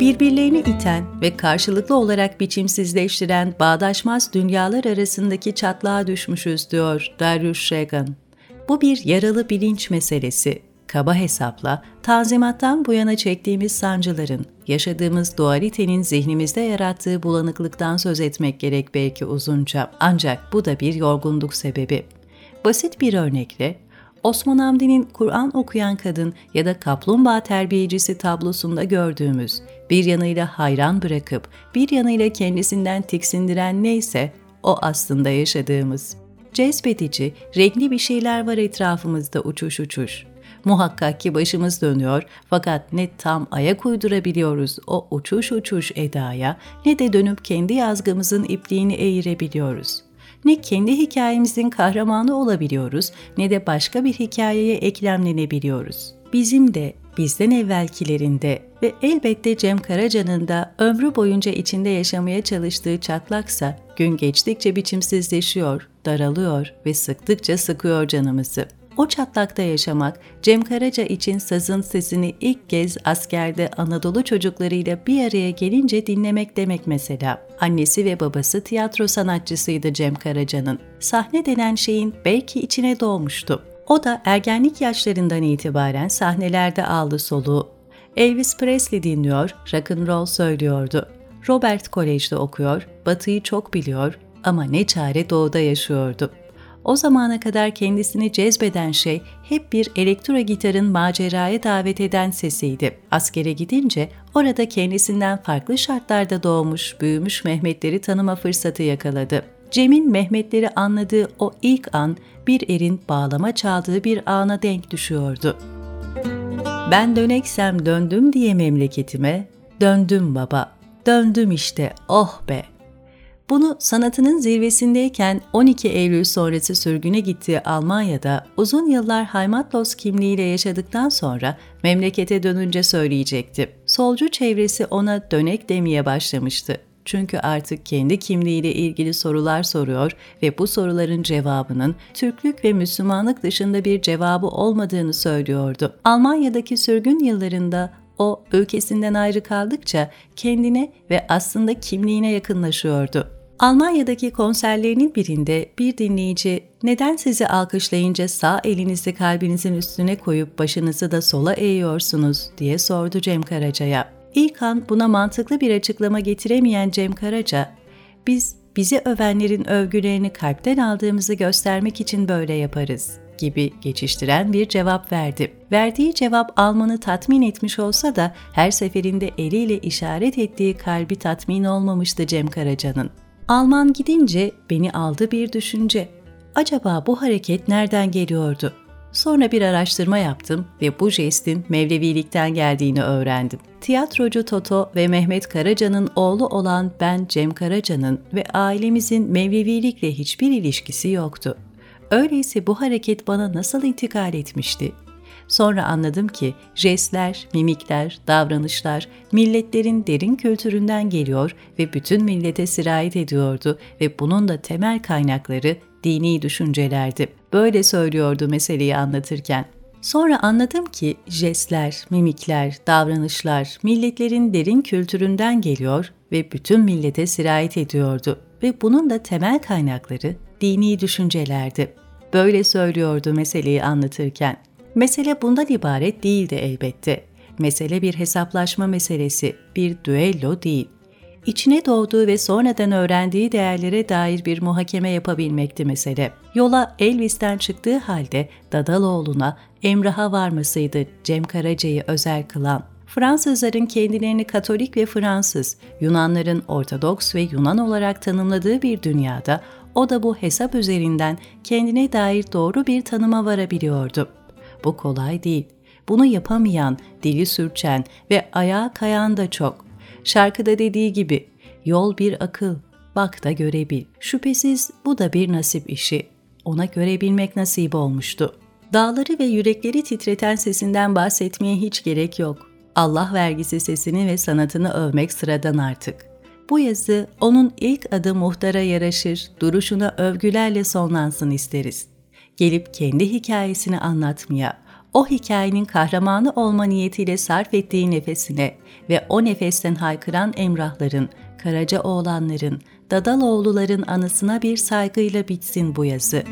Birbirlerini iten ve karşılıklı olarak biçimsizleştiren bağdaşmaz dünyalar arasındaki çatlağa düşmüşüz diyor Darius Shagan. Bu bir yaralı bilinç meselesi. Kaba hesapla, tanzimattan bu yana çektiğimiz sancıların, yaşadığımız dualitenin zihnimizde yarattığı bulanıklıktan söz etmek gerek belki uzunca. Ancak bu da bir yorgunluk sebebi. Basit bir örnekle, Osman Hamdi'nin Kur'an okuyan kadın ya da kaplumbağa terbiyecisi tablosunda gördüğümüz, bir yanıyla hayran bırakıp bir yanıyla kendisinden tiksindiren neyse o aslında yaşadığımız. Cezbedici, renkli bir şeyler var etrafımızda uçuş uçuş. Muhakkak ki başımız dönüyor fakat ne tam ayak uydurabiliyoruz o uçuş uçuş edaya ne de dönüp kendi yazgımızın ipliğini eğirebiliyoruz. Ne kendi hikayemizin kahramanı olabiliyoruz ne de başka bir hikayeye eklemlenebiliyoruz. Bizim de bizden evvelkilerinde ve elbette Cem Karaca'nın da ömrü boyunca içinde yaşamaya çalıştığı çatlaksa gün geçtikçe biçimsizleşiyor, daralıyor ve sıktıkça sıkıyor canımızı. O çatlakta yaşamak, Cem Karaca için sazın sesini ilk kez askerde Anadolu çocuklarıyla bir araya gelince dinlemek demek mesela. Annesi ve babası tiyatro sanatçısıydı Cem Karaca'nın. Sahne denen şeyin belki içine doğmuştu. O da ergenlik yaşlarından itibaren sahnelerde aldı soluğu. Elvis Presley dinliyor, rock and roll söylüyordu. Robert Kolej'de okuyor, Batı'yı çok biliyor ama ne çare doğuda yaşıyordu. O zamana kadar kendisini cezbeden şey hep bir elektro gitarın maceraya davet eden sesiydi. Askere gidince orada kendisinden farklı şartlarda doğmuş, büyümüş Mehmetleri tanıma fırsatı yakaladı. Cem'in Mehmetleri anladığı o ilk an bir erin bağlama çaldığı bir ana denk düşüyordu. Ben döneksem döndüm diye memleketime, döndüm baba, döndüm işte, oh be, bunu sanatının zirvesindeyken 12 Eylül sonrası sürgüne gittiği Almanya'da uzun yıllar Heimatlos kimliğiyle yaşadıktan sonra memlekete dönünce söyleyecekti. Solcu çevresi ona dönek demeye başlamıştı. Çünkü artık kendi kimliğiyle ilgili sorular soruyor ve bu soruların cevabının Türklük ve Müslümanlık dışında bir cevabı olmadığını söylüyordu. Almanya'daki sürgün yıllarında o ülkesinden ayrı kaldıkça kendine ve aslında kimliğine yakınlaşıyordu. Almanya'daki konserlerinin birinde bir dinleyici neden sizi alkışlayınca sağ elinizi kalbinizin üstüne koyup başınızı da sola eğiyorsunuz diye sordu Cem Karaca'ya. İlk an buna mantıklı bir açıklama getiremeyen Cem Karaca, biz bizi övenlerin övgülerini kalpten aldığımızı göstermek için böyle yaparız gibi geçiştiren bir cevap verdi. Verdiği cevap Alman'ı tatmin etmiş olsa da her seferinde eliyle işaret ettiği kalbi tatmin olmamıştı Cem Karaca'nın. Alman gidince beni aldı bir düşünce. Acaba bu hareket nereden geliyordu? Sonra bir araştırma yaptım ve bu jestin Mevlevilikten geldiğini öğrendim. Tiyatrocu Toto ve Mehmet Karaca'nın oğlu olan ben Cem Karaca'nın ve ailemizin Mevlevilikle hiçbir ilişkisi yoktu. Öyleyse bu hareket bana nasıl intikal etmişti? Sonra anladım ki jestler, mimikler, davranışlar milletlerin derin kültüründen geliyor ve bütün millete sirayet ediyordu ve bunun da temel kaynakları dini düşüncelerdi. Böyle söylüyordu meseleyi anlatırken. Sonra anladım ki jestler, mimikler, davranışlar milletlerin derin kültüründen geliyor ve bütün millete sirayet ediyordu ve bunun da temel kaynakları dini düşüncelerdi. Böyle söylüyordu meseleyi anlatırken. Mesele bundan ibaret değildi elbette. Mesele bir hesaplaşma meselesi, bir düello değil. İçine doğduğu ve sonradan öğrendiği değerlere dair bir muhakeme yapabilmekti mesele. Yola Elvis'ten çıktığı halde Dadaloğlu'na Emrah'a varmasıydı Cem Karaca'yı özel kılan. Fransızların kendilerini Katolik ve Fransız, Yunanların Ortodoks ve Yunan olarak tanımladığı bir dünyada o da bu hesap üzerinden kendine dair doğru bir tanıma varabiliyordu. Bu kolay değil. Bunu yapamayan, dili sürçen ve ayağa kayan da çok. Şarkıda dediği gibi, yol bir akıl, bak da görebil. Şüphesiz bu da bir nasip işi. Ona görebilmek nasip olmuştu. Dağları ve yürekleri titreten sesinden bahsetmeye hiç gerek yok. Allah vergisi sesini ve sanatını övmek sıradan artık. Bu yazı onun ilk adı muhtara yaraşır, duruşuna övgülerle sonlansın isteriz gelip kendi hikayesini anlatmaya, o hikayenin kahramanı olma niyetiyle sarf ettiği nefesine ve o nefesten haykıran Emrahların, Karacaoğlanların, Dadaloğulların anısına bir saygıyla bitsin bu yazı.